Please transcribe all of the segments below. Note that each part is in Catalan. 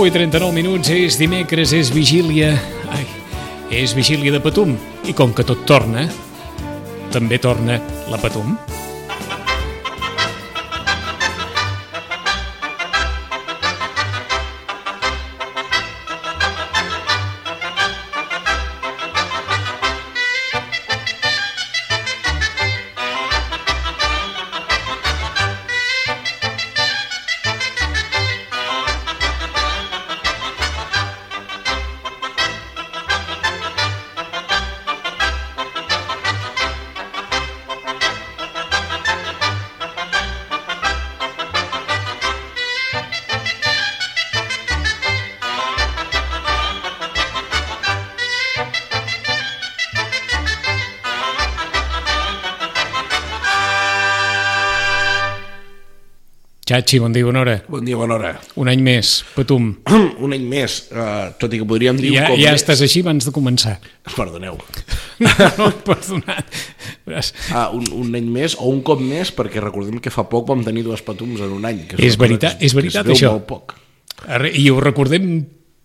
Nou i 39 minuts, és dimecres, és vigília... Ai, és vigília de Patum. I com que tot torna, també torna la Patum. Xachi, bon dia, bona hora. Bon dia, bona hora. Un any més, Patum. Un any més, uh, tot i que podríem dir Ja, ja més... estàs així abans de començar. Perdoneu. No, no, perdonat. Uh, un, un any més o un cop més, perquè recordem que fa poc vam tenir dues patums en un any. Que És veritat- és veritat, que es veu això. Poc. I ho recordem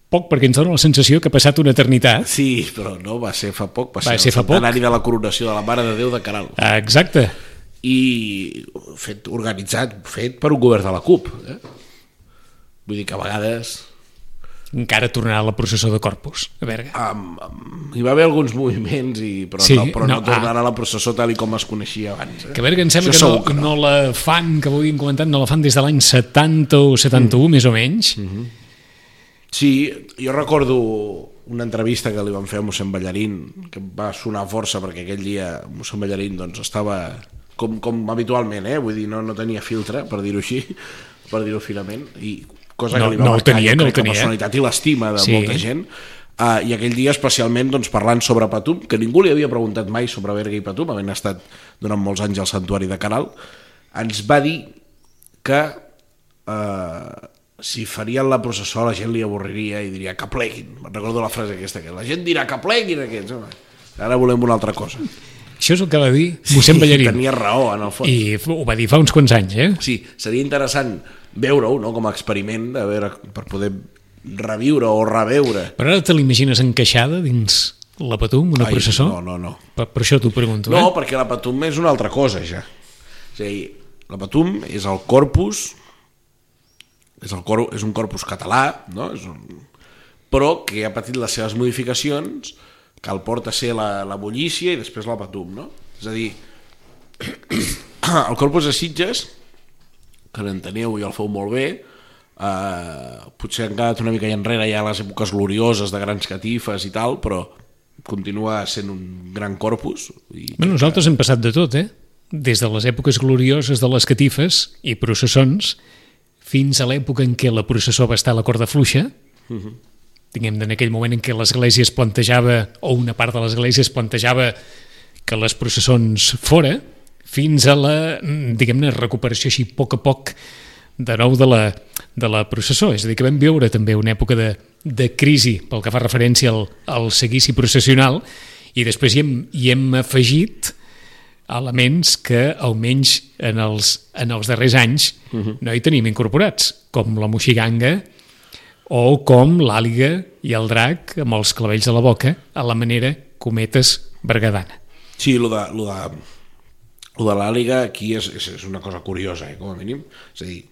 poc perquè ens dona la sensació que ha passat una eternitat. Sí, però no, va ser fa poc. Va, Va ser, ser fa poc. de la coronació de la Mare de Déu de Caral. Exacte. I fet organitzat, fet per un govern de la CUP. Eh? Vull dir que a vegades Encara tornarà la processó de Corpus, a Berga. um, um, hi va haver alguns moviments, i, però, Sí, no, però no, no, no tornarà a la processó tal i com es coneixia abans. Eh? Que a que em sembla Això que no, que no. la fan, que ho havíem comentat, no la fan des de l'any 70 o 71, mm. més o menys. Mm. Sí, jo recordo una entrevista que li van fer a mossèn Ballarín, que va sonar força perquè aquell dia mossèn Ballarín doncs, estava com, com habitualment, eh? vull dir, no, no tenia filtre, per dir-ho així, per dir-ho finament, i cosa No- que li va no marcar, tenia, no crec, tenia. la personalitat i l'estima de Sí. molta gent, uh, i aquell dia especialment doncs, parlant sobre Patum, que ningú li havia preguntat mai sobre Berga i Patum, havent estat durant molts anys al santuari de Caral, ens va dir que eh, si farien la processó la gent li avorriria i diria que pleguin. Recordo la frase aquesta, que la gent dirà que pleguin aquests. Home. Ara volem una altra cosa. Això és el que va dir mossèn Ballarín. Tenia raó, en el fons. I... Ho va dir fa uns quants anys, eh? Sí, seria interessant veure-ho no, com a experiment de veure, per poder reviure o reveure. Però ara te l'imagines encaixada dins la Patum, una Ai, processó? No, no, no. Per, per això t'ho pregunto, No, eh? perquè la Patum és una altra cosa, ja. És a dir, la Patum és el corpus, és, el cor, és un corpus català, no? és un, però que ha patit les seves modificacions, que el porta a ser la, la bullícia i després la Patum, no? És a dir, el corpus de Sitges, que n'enteneu i el feu molt bé, eh, potser han quedat una mica enrere ja les èpoques glorioses de grans catifes i tal, però continua sent un gran corpus. I Bé, nosaltres hem passat de tot, eh? Des de les èpoques glorioses de les catifes i processons fins a l'època en què la processó va estar a la corda fluixa, diguem en aquell moment en què l'església es plantejava, o una part de l'església es plantejava que les processons fora, fins a la, diguem-ne, recuperació així a poc a poc de nou de la, de la processó. És a dir, que vam viure també una època de, de crisi pel que fa referència al, al seguici processional i després hi hem, hi hem afegit elements que almenys en els, en els darrers anys uh -huh. no hi tenim incorporats, com la moixiganga o com l'àliga i el drac amb els clavells a la boca a la manera cometes bergadana. Sí, lo de, lo de, lo de l'àliga aquí és, és, és una cosa curiosa, eh, com a mínim. És a dir,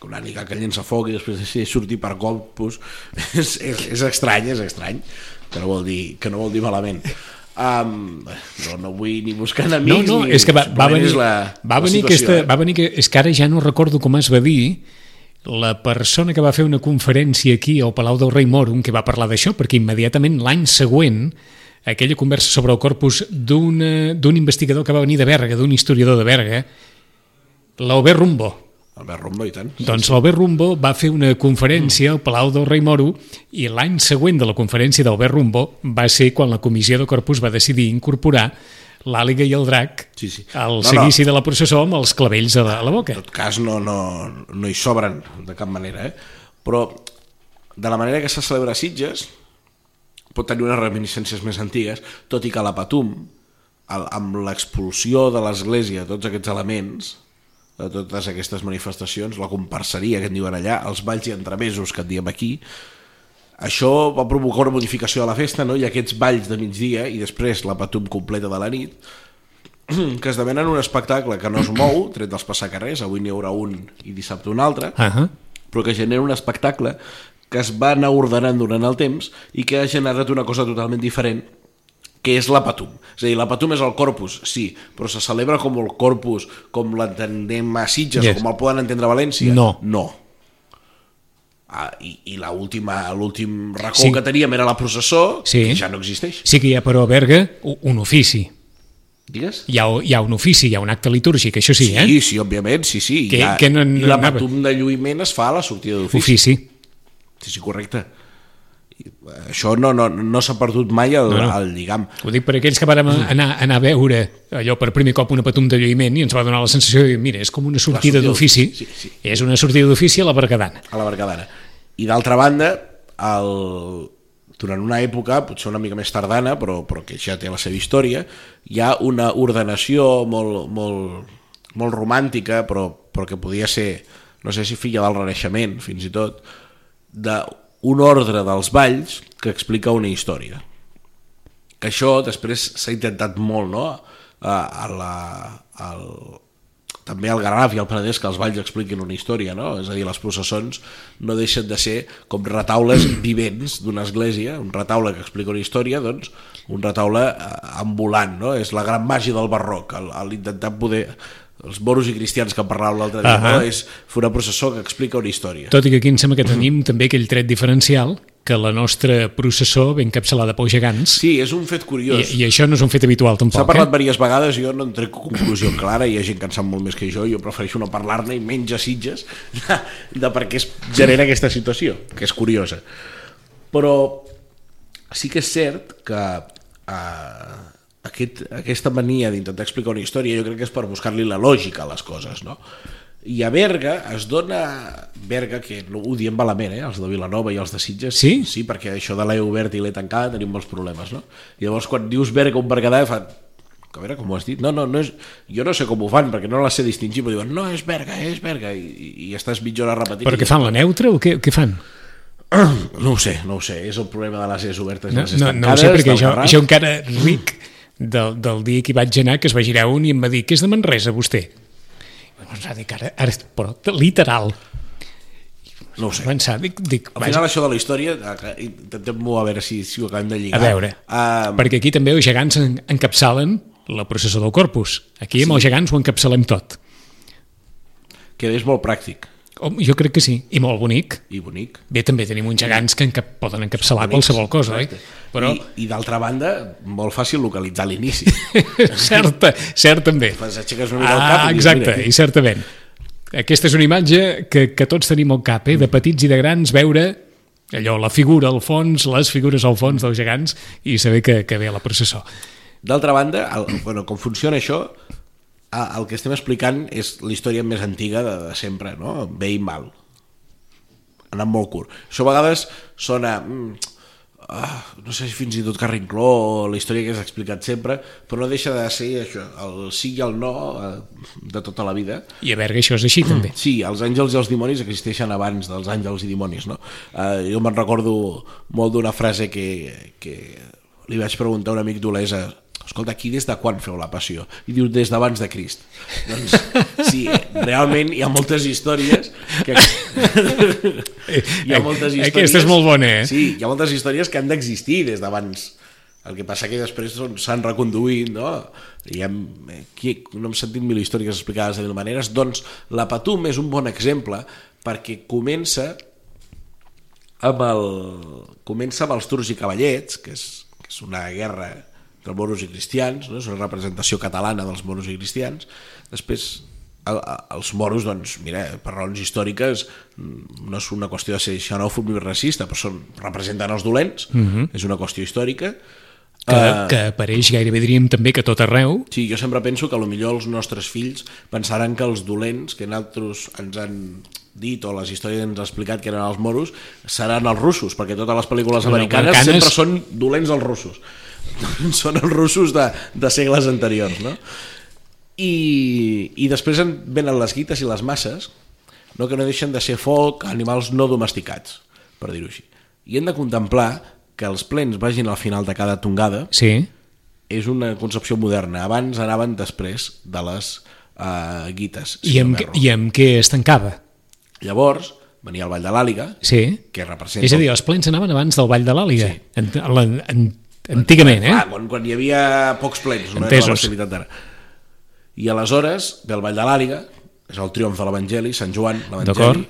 que una ànica que llença foc i després decideix sortir per corpus és, és, és estrany, és estrany que no vol dir, que no vol dir malament um, no, no vull ni buscar No, enemics no, ni, és que va, va venir, la, va la venir situació, aquesta, eh? va venir que, és que ara ja no recordo com es va dir, la persona que va fer una conferència aquí al Palau del Rei Moro, que va parlar d'això, perquè immediatament l'any següent aquella conversa sobre el corpus d'un investigador que va venir de Berga, d'un historiador de Berga, l'Albert Rumbo. Albert Rombo i tant Doncs l'Albert Rumbo va fer una conferència al Palau del Rei Moro i l'any següent de la conferència d'Albert Rumbo va ser quan la comissió de corpus va decidir incorporar l'àliga i el drac Sí, sí. al No, seguici de la processó amb els clavells a la, boca. en tot cas no, no, no hi sobren de cap manera eh? però de la manera que se celebra Sitges pot tenir unes reminiscències més antigues tot i que la Patum el, amb l'expulsió de l'església tots aquests elements de totes aquestes manifestacions la comparseria que en diuen allà els balls i entremesos que en diem aquí això va provocar una modificació de la festa no? i aquests balls de migdia i després la Patum completa de la nit que esdevenen un espectacle que no es mou, tret dels passacarrers, avui n'hi haurà un i dissabte un altre, Uh -huh. però que genera un espectacle que es va anar ordenant durant el temps i que ha generat una cosa totalment diferent que és la Patum. És a dir, la Patum és el corpus, sí, però se celebra com el corpus, com l'entenem a Sitges Yes. com el poden entendre a València? No. No. Ah, I i l'última- l'últim racó Sí. que teníem era la processó, Sí. que ja no existeix. Sí que hi ha, però, a Berga, un ofici. Digues? Hi ha, hi ha un ofici, hi ha un acte litúrgic, això sí, eh? Sí, sí, òbviament, sí, sí. Que- I ha, que no- I no la anava. patum de lluïment es fa a la sortida d'ofici. Ofici. Sí, sí, correcte. I, eh, Això no, no, no s'ha perdut mai el, No, no, el lligam. Ho dic per aquells que vàrem anar, anar a veure allò per primer cop una patum de lluïment i ens va donar la sensació de, mira, és com una sortida d'ofici, sí, sí. És una sortida d'ofici a la Bergadana. a la Bergadana. I d'altra banda, el, durant una època, potser una mica més tardana, però, però que ja té la seva història, hi ha una ordenació molt, molt, molt romàntica, però, però que podia ser, no sé si filla del Renaixement, fins i tot, d'un ordre dels balls que explica una història. Que això després s'ha intentat molt, no?, a, a la, al, també al Garraf i al Penedès que els balls expliquin una història, no? És a dir, les processons no deixen de ser com retaules vivents d'una església, un retaule que explica una història, doncs un retaule eh, ambulant, no? És la gran màgia del barroc, el- el intentar poder els moros i cristians que parlàvem l'altre dia, Ahà. no? és fer una processó que explica una història. Tot i que aquí em sembla que tenim també aquell tret diferencial que la nostra processó ve encapçalada pels gegants Sí, és un fet i, curiós. i això no és un fet habitual S'ha tampoc. parlat Eh? diverses vegades, jo no en trec conclusió clara, hi ha gent que en sap molt més que jo, jo prefereixo no parlar-ne i menys a Sitges de, de per què es genera aquesta situació, que és curiosa. Però sí que és cert que eh, aquest, aquesta mania d'intentar explicar una història jo crec que és per buscar-li la lògica a les coses, no? I a Berga es dona... Berga, que ho diem malament, eh? els de Vilanova i els de Sitges, Sí? sí perquè això de l'E obert i l'E tancada tenim molts problemes, no? I llavors quan dius Berga o un Berguedà fa... A veure, com ho has dit? No, no, no és... Jo no sé com ho fan, perquè no la sé distingir, però diuen, no, és Berga, és Berga, i, i, estàs mitja hora repetint. Però què fan, la neutra o què, què fan? No ho sé, no ho sé, és el problema de les E's obertes No, les E's no, no ho sé, perquè jo, Garraf. jo encara ric del, del dia que vaig anar, que es va girar un i em va dir, què és de Manresa, vostè? Llavors va dir ara, ara, però literal, No ho sé. avançar, dic, dic Al vaja, final això de la història, intentem-ho a veure si, si ho acabem de lligar. a veure, Uh, perquè aquí també els gegants en, encapçalen la processó del corpus. Aquí amb els gegants ho encapçalem tot. que és molt pràctic jo crec que sí, i molt bonic. i bonic. Bé, també tenim uns gegants que encap poden encapçalar qualsevol cosa, oi? Però, I, i d'altra banda, molt fàcil localitzar l'inici. cert, cert també. Fas aixeques una mica el cap Ah, i exacte, mira, i certament. Aquesta és una imatge que, que tots tenim al cap, eh? de petits i de grans, veure allò, la figura al fons, les figures al fons dels gegants i saber que, que ve a la processó. D'altra banda, el, bueno, com funciona això, el que estem explicant és la història més antiga de, de sempre, no? bé i mal. Anant molt curt. Això a vegades sona... Mm, ah, no sé si fins i tot carrincló o la història que has explicat sempre, però no deixa de ser això, el sí i el no eh, de tota la vida. I a Berga això és així, també. Sí, els àngels i els dimonis existeixen abans dels àngels i dimonis, no? Uh, jo me'n recordo molt d'una frase que, que li vaig preguntar a un amic d'Olesa escolta, aquí des de quan feu la passió? I diu, des d'abans de Crist. Doncs sí, realment hi ha moltes històries que... hi ha moltes històries... Aquesta és molt bona, eh? Sí, hi ha moltes històries que han d'existir des d'abans. El que passa que després s'han reconduït, no? I hem, aquí, no hem sentit mil històries explicades de mil maneres, doncs la Patum és un bon exemple perquè comença amb el, comença amb els turcs i cavallets, que és, que és una guerra entre moros i cristians, no? és una representació catalana dels moros i cristians, després el, els moros, doncs, mira, per raons històriques no és una qüestió de ser xenòfob ni racista, però són, representen els dolents, uh -huh. és una qüestió històrica, que, uh, que apareix gairebé diríem també que tot arreu. Sí, jo sempre penso que millor els nostres fills pensaran que els dolents que nosaltres ens han dit o les històries ens han explicat que eren els moros seran els russos, perquè totes les pel·lícules americanes, americanes sempre són dolents els russos. són els russos de, de segles anteriors, no? I, i després venen les guites i les masses, no, que no deixen de ser foc, animals no domesticats, per dir-ho així. I hem de contemplar que els plens vagin al final de cada tongada sí. és una concepció moderna. Abans anaven després de les uh, guites. I, amb, I amb què es tancava? Llavors, venia el Ball de l'Àliga, sí. que representa... És a dir, els plens anaven abans del Ball de l'Àliga. Sí. En, en, en, antigament, eh? Clar, quan, quan hi havia pocs plens, no Entesos. era la activitat d'ara. I aleshores ve el Ball de l'Àliga, és el triomf de l'Evangeli, Sant Joan, l'Evangeli,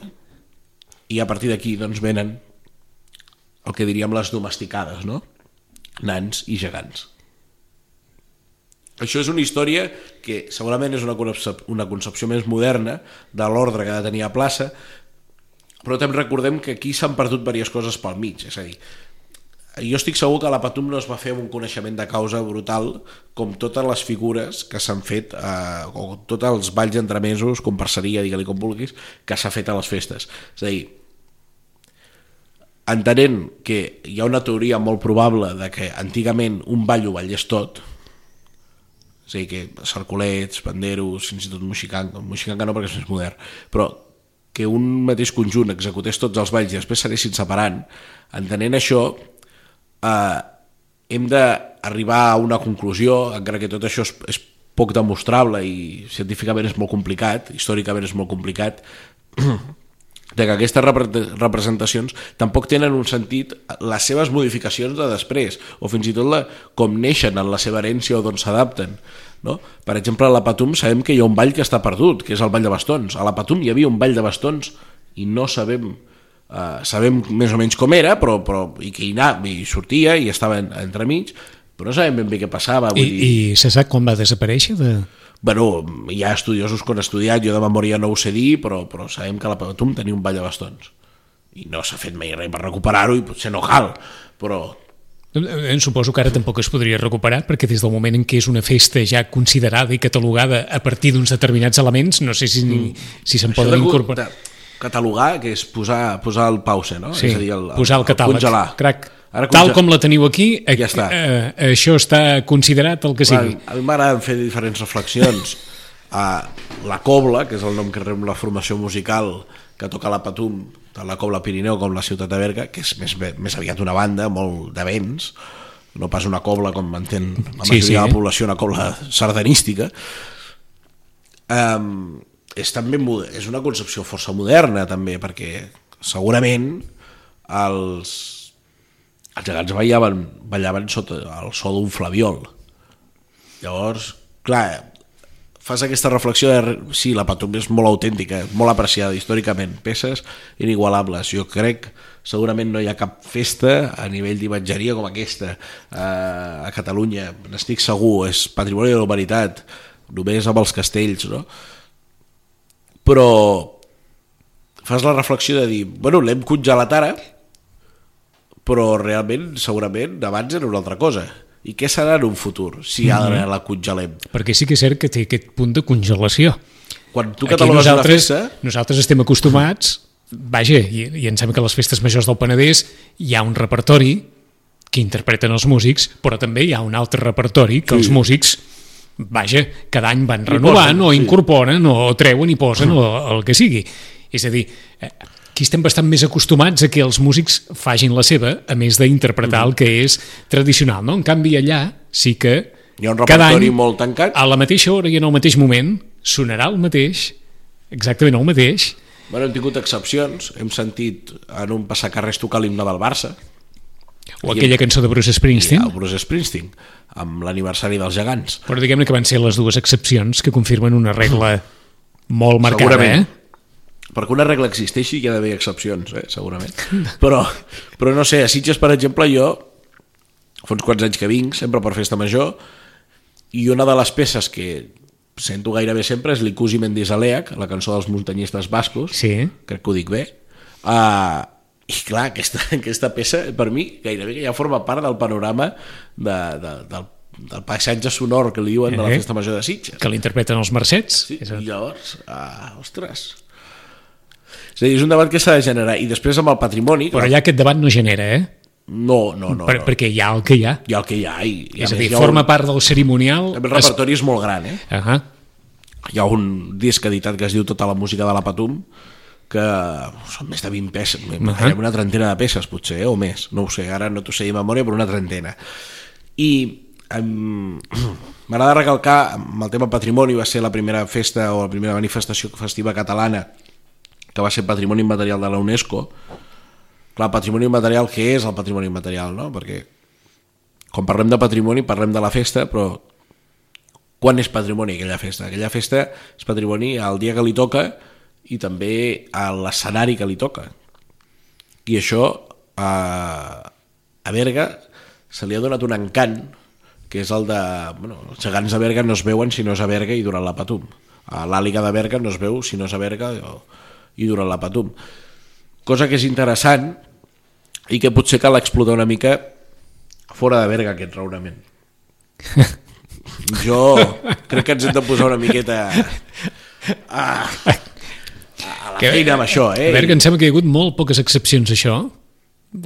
i a partir d'aquí doncs, venen el que diríem les domesticades, no? nans i gegants. Això és una història que segurament és una concepció, una concepció més moderna de l'ordre que ha de tenir a plaça, però també recordem que aquí s'han perdut diverses coses pel mig, és a dir, jo estic segur que la Patum no es va fer amb un coneixement de causa brutal com totes les figures que s'han fet eh, o tots els balls entremesos, comparseria, digue-li com vulguis, que s'ha fet a les festes. És a dir, entenent que hi ha una teoria molt probable de que antigament un ball ho ballés tot, és a dir, que cercolets, panderos, fins i tot moxicanca, moxicanca no perquè és més modern, però que un mateix conjunt executés tots els balls i després s'anessin separant, entenent això, eh, hem d'arribar a una conclusió, encara que tot això és, és poc demostrable i científicament és molt complicat, històricament és molt complicat, de que aquestes representacions tampoc tenen un sentit les seves modificacions de després o fins i tot la, com neixen en la seva herència o d'on s'adapten no? per exemple a la Patum sabem que hi ha un ball que està perdut que és el ball de bastons a la Patum hi havia un ball de bastons i no sabem Uh, sabem més o menys com era, però, però i que hi, anava, i sortia i estava en, entremig, però no sabem ben bé què passava. Vull I, dir... I se sap quan va desaparèixer? De... Bueno, hi ha estudiosos que han estudiat, jo de memòria no ho sé dir, però, però sabem que la Patum tenia un ball de bastons. I no s'ha fet mai res per recuperar-ho i potser no cal, però suposo que ara tampoc es podria recuperar perquè des del moment en què és una festa ja considerada i catalogada a partir d'uns determinats elements, no sé si, mm. si se'n poden incorporar. De, catalogar, que és posar, posar el pause, no? Sí, és a dir, el, posar el, el catàleg. Congelar. Crac. Ara Tal com la teniu aquí, ja està. Eh, això està considerat el que Clar, sigui. A mi m'agrada fer diferents reflexions. a la Cobla, que és el nom que rep la formació musical que toca la Patum, tant la Cobla Pirineu com la ciutat de Berga, que és més, més aviat una banda, molt de vents, no pas una cobla com entén la majoria sí, sí, de la població, una cobla sardanística. Um, és també és una concepció força moderna també perquè segurament els, els gegants ballaven, ballaven sota el so d'un flaviol. Llavors, clar fas aquesta reflexió de sí, la Patum és molt autèntica, molt apreciada històricament, peces inigualables. Jo crec segurament no hi ha cap festa a nivell d'imatgeria com aquesta eh, a Catalunya, n'estic segur és patrimoni de la humanitat només amb els castells no? Però fas la reflexió de dir, bueno, l'hem congelat ara, però realment, segurament, abans era una altra cosa. I què serà en un futur, si ara mm -hmm. la congelem? Perquè sí que és cert que té aquest punt de congelació. Quan tu catalogues una festa... Nosaltres estem acostumats, vaja, i, i em sembla que a les festes majors del Penedès hi ha un repertori que interpreten els músics, però també hi ha un altre repertori que sí. els músics vaja, cada any van renovant posen, o incorporen sí. o treuen i posen o el que sigui. És a dir, eh, aquí estem bastant més acostumats a que els músics fagin la seva, a més d'interpretar el que és tradicional. No? En canvi, allà sí que Hi ha un cada any, molt tancat. a la mateixa hora i en el mateix moment, sonarà el mateix, exactament el mateix, Bueno, hem tingut excepcions. Hem sentit en un passacarrers tocar l'himne del Barça, o aquella cançó de Bruce Springsteen, el Bruce Springsteen, amb l'aniversari dels gegants. però diguem-ne que van ser les dues excepcions que confirmen una regla molt marcada, Segurament. eh? Perquè una regla existeixi hi ha d'haver excepcions, eh? segurament. Però, però no sé, a Sitges, per exemple, jo fa uns quants anys que vinc, sempre per festa major, i una de les peces que sento gairebé sempre és l'Icusi Mendizaleac, la cançó dels muntanyistes bascos, Sí. crec que ho dic bé, uh, i clar, aquesta, aquesta peça per mi gairebé que ja forma part del panorama de, de, del, del paisatge sonor que li diuen de la Eh? festa major de Sitges. Que l'interpreten els Mercets. Sí, És el- i llavors, ah, ostres. És a dir, és un debat que s'ha de generar. I després amb el patrimoni... Però allà aquest debat no genera, eh? No, no, no. per, no. perquè hi ha el que hi ha. Hi ha el que hi ha. I, i és a més dir, hi ha forma un, part del cerimonial... El repertori és molt gran, eh? Es... Uh -huh. Hi ha un disc editat que es diu Tota la música de la Patum, que són més de 20 peces, uh -huh. una trentena de peces potser, eh? o més, no ho sé, ara no t'ho sé de memòria, però una trentena. I em, m'agrada recalcar, amb el tema patrimoni, va ser la primera festa o la primera manifestació festiva catalana que va ser patrimoni immaterial de la UNESCO. Clar, patrimoni immaterial, què és el patrimoni immaterial, no? Perquè quan parlem de patrimoni parlem de la festa, però quan és patrimoni aquella festa? Aquella festa és patrimoni el dia que li toca i també a l'escenari que li toca. I això a, a Berga se li ha donat un encant que és el de... Bueno, els gegants de Berga no es veuen si no és a Berga i durant la Patum. A l'àliga de Berga no es veu si no és a Berga i durant la Patum. Cosa que és interessant i que potser cal explotar una mica fora de Berga aquest raonament. Jo crec que ens hem de posar una miqueta a, a la Que- feina amb això, eh? A veure, que em sembla que hi ha hagut molt poques excepcions això.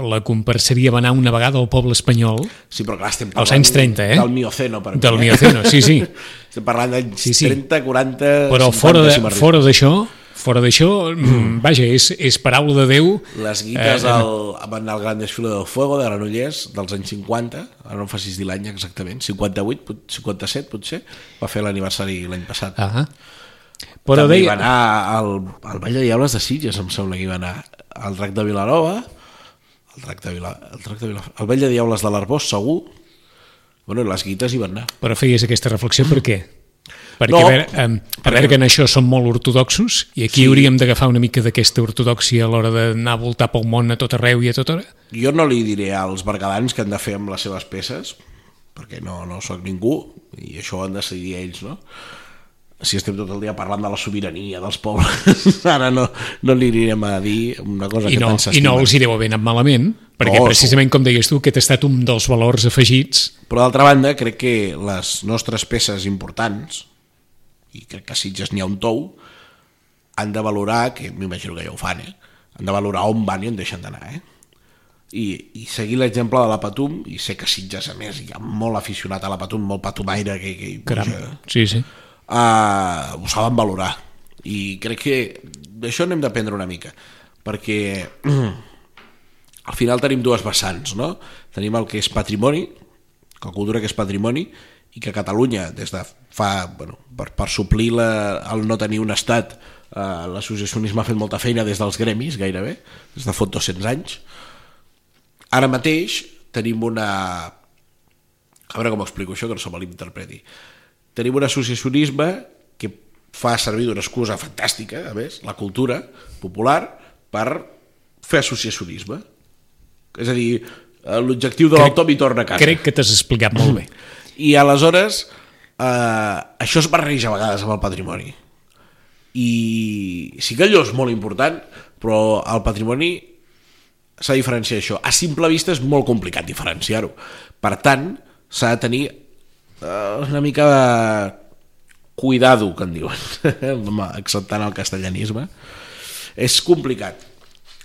La comparseria va anar una vegada al poble espanyol Sí, però clar, estem Als anys 30, eh? Del Mioceno, per del mi, eh? Mioceno, sí, sí. Estem parlant d'anys Sí, sí. 30, 40, Però 50, fora de- si fora d'això, fora d'això, mm. vaja, és, és paraula de Déu. Les guites Eh, al, van anar al Gran Desfile del Fuego de Granollers dels anys 50, ara no em facis dir l'any exactament, 58, pot- 57 potser, va fer l'aniversari l'any passat. Ah Però També hi deia... va anar al, al Vall de Diables de Sitges, em sembla que hi va anar al Drac de Vilanova, el Drac de, Vila, el Drac de Vilanova, el Vall de Diables de l'Arbós, segur, bueno, les guites hi van anar. Però feies aquesta reflexió per què? Perquè, No, a, veure, em, a veure que en això som molt ortodoxos i aquí Sí. hauríem d'agafar una mica d'aquesta ortodoxia a l'hora d'anar a voltar pel món a tot arreu i a tota hora. Jo no li diré als bergadans que han de fer amb les seves peces, perquè no, no sóc ningú, i això ho han de decidir ells, no? Si estem tot el dia parlant de la sobirania dels pobles, ara no, no li anirem a dir una cosa I que no, tant I s'estima. no els hi deu haver anat malament, perquè No, precisament, com deies tu, aquest ha estat un dels valors afegits Però d'altra banda, crec que les nostres peces importants, i crec que a Sitges n'hi ha un tou, han de valorar, que m'imagino que ja ho fan, eh? han de valorar on van i on deixen d'anar. Eh? I, I seguir l'exemple de la Patum, i sé que Sitges, a més, hi ha molt aficionat a la Patum, molt patumaire que, que hi Caram, puja, sí, sí. Uh, ho saben valorar. I crec que d'això n'hem d'aprendre una mica, perquè al final tenim dues vessants, no? Tenim el que és patrimoni, que cultura que és patrimoni, i que Catalunya, des de fa, bueno, per, per suplir la, el no tenir un estat, eh, l'associacionisme ha fet molta feina des dels gremis, gairebé, des de fot 200 anys. Ara mateix tenim una... A veure com explico això, que no se malinterpreti. Tenim un associacionisme que fa servir d'una excusa fantàstica, a més, la cultura popular, per fer associacionisme. És a dir, eh, l'objectiu de l'autom i torna a casa. Crec que t'has explicat molt bé. I aleshores eh, això es barreja a vegades amb el patrimoni. I sí que allò és molt important, però el patrimoni s'ha de diferenciar això. A simple vista és molt complicat diferenciar-ho. Per tant, s'ha de tenir una mica de cuidado, que en diuen, acceptant el castellanisme. És complicat.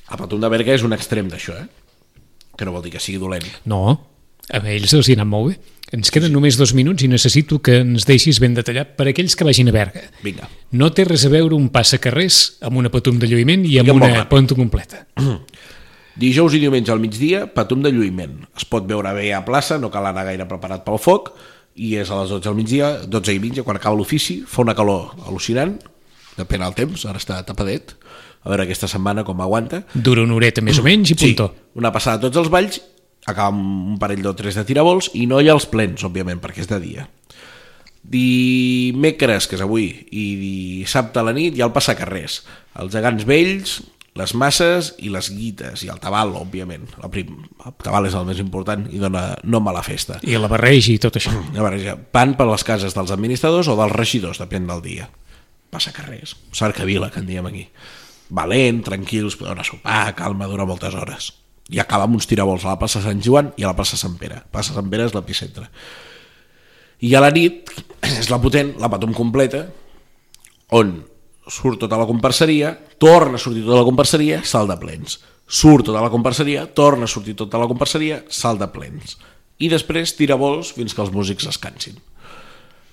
El Patum de Berga és un extrem d'això, eh? que no vol dir que sigui dolent. No, a ells els hi ha anat molt bé. Ens queden només dos minuts i necessito que ens deixis ben detallat per aquells que vagin a Berga. Vinga. No té res a veure un passacarrers amb una patum de lluïment i amb molt una ponta completa. Dijous i diumenge al migdia, patum de lluïment. Es pot veure bé a plaça, no cal anar gaire preparat pel foc, i és a les 12 al migdia, 12 i mitja, quan acaba l'ofici, fa una calor al·lucinant, depèn del temps, ara està tapadet, a veure aquesta setmana com aguanta. Dura una horeta més o menys i puntó. Sí, una passada a tots els balls, acaba amb un parell o tres de tirabols i no hi ha els plens, òbviament, perquè és de dia. Dimecres, que és avui, i dissabte a la nit hi ha el passacarrers. Els gegants vells, les masses i les guites, i el tabal, òbviament. El, prim, el tabal és el més important i dona nom a la festa. I la barreja i tot això. A veure, van per les cases dels administradors o dels regidors, depèn del dia. Passa carrers, cercavila, que en diem aquí. Valent, tranquils, podeu anar a sopar, calma, dura moltes hores. I acaba amb uns tirabols a la plaça Sant Joan i a la plaça Sant Pere. Plaça Sant Pere és l'epicentre. I a la nit és la potent, la patum completa, on surt tota la comparseria, torna a sortir tota la comparseria, sal de plens. Surt tota la comparseria, torna a sortir tota la comparseria, sal de plens. I després tira vols fins que els músics es cansin.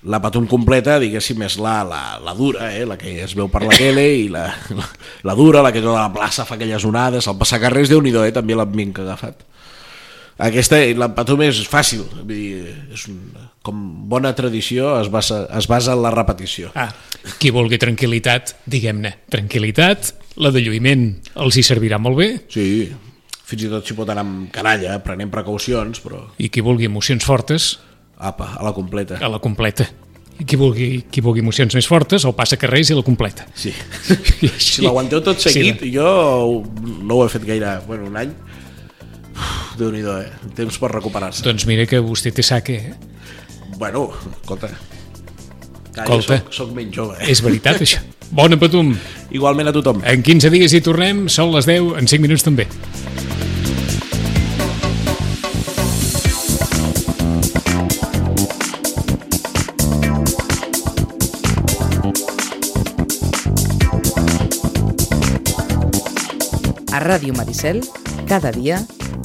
La patum completa, diguéssim, és la, la, la dura, eh? la que es veu per la tele, i la, la, la dura, la que tota la plaça fa aquelles onades, el passacarrers, déu nhi eh? també l'ambient que ha agafat. Aquesta, la patum és fàcil, vull dir, és un, com bona tradició es basa, es basa en la repetició. Ah, qui vulgui tranquil·litat, diguem-ne, tranquil·litat, la de lluïment els hi servirà molt bé. Sí, fins i tot s'hi pot anar amb canalla, prenent precaucions, però I qui vulgui emocions fortes, apa, a la completa. a la completa. I qui vulgui, qui vulgui emocions més fortes, el passa carrers i la completa. Sí. Així- Si l'aguanteu tot seguit, Sí, jo no ho he fet gaire, bueno, un any, déu nhi eh? Temps per recuperar-se. doncs mira que vostè té saque, eh? Bueno, escolta. Escolta. Soc, soc menys jove, eh? És veritat, això. Bona patum. Igualment a tothom. En 15 dies hi tornem, són les 10, en 5 minuts també. A Ràdio Maricel, cada dia,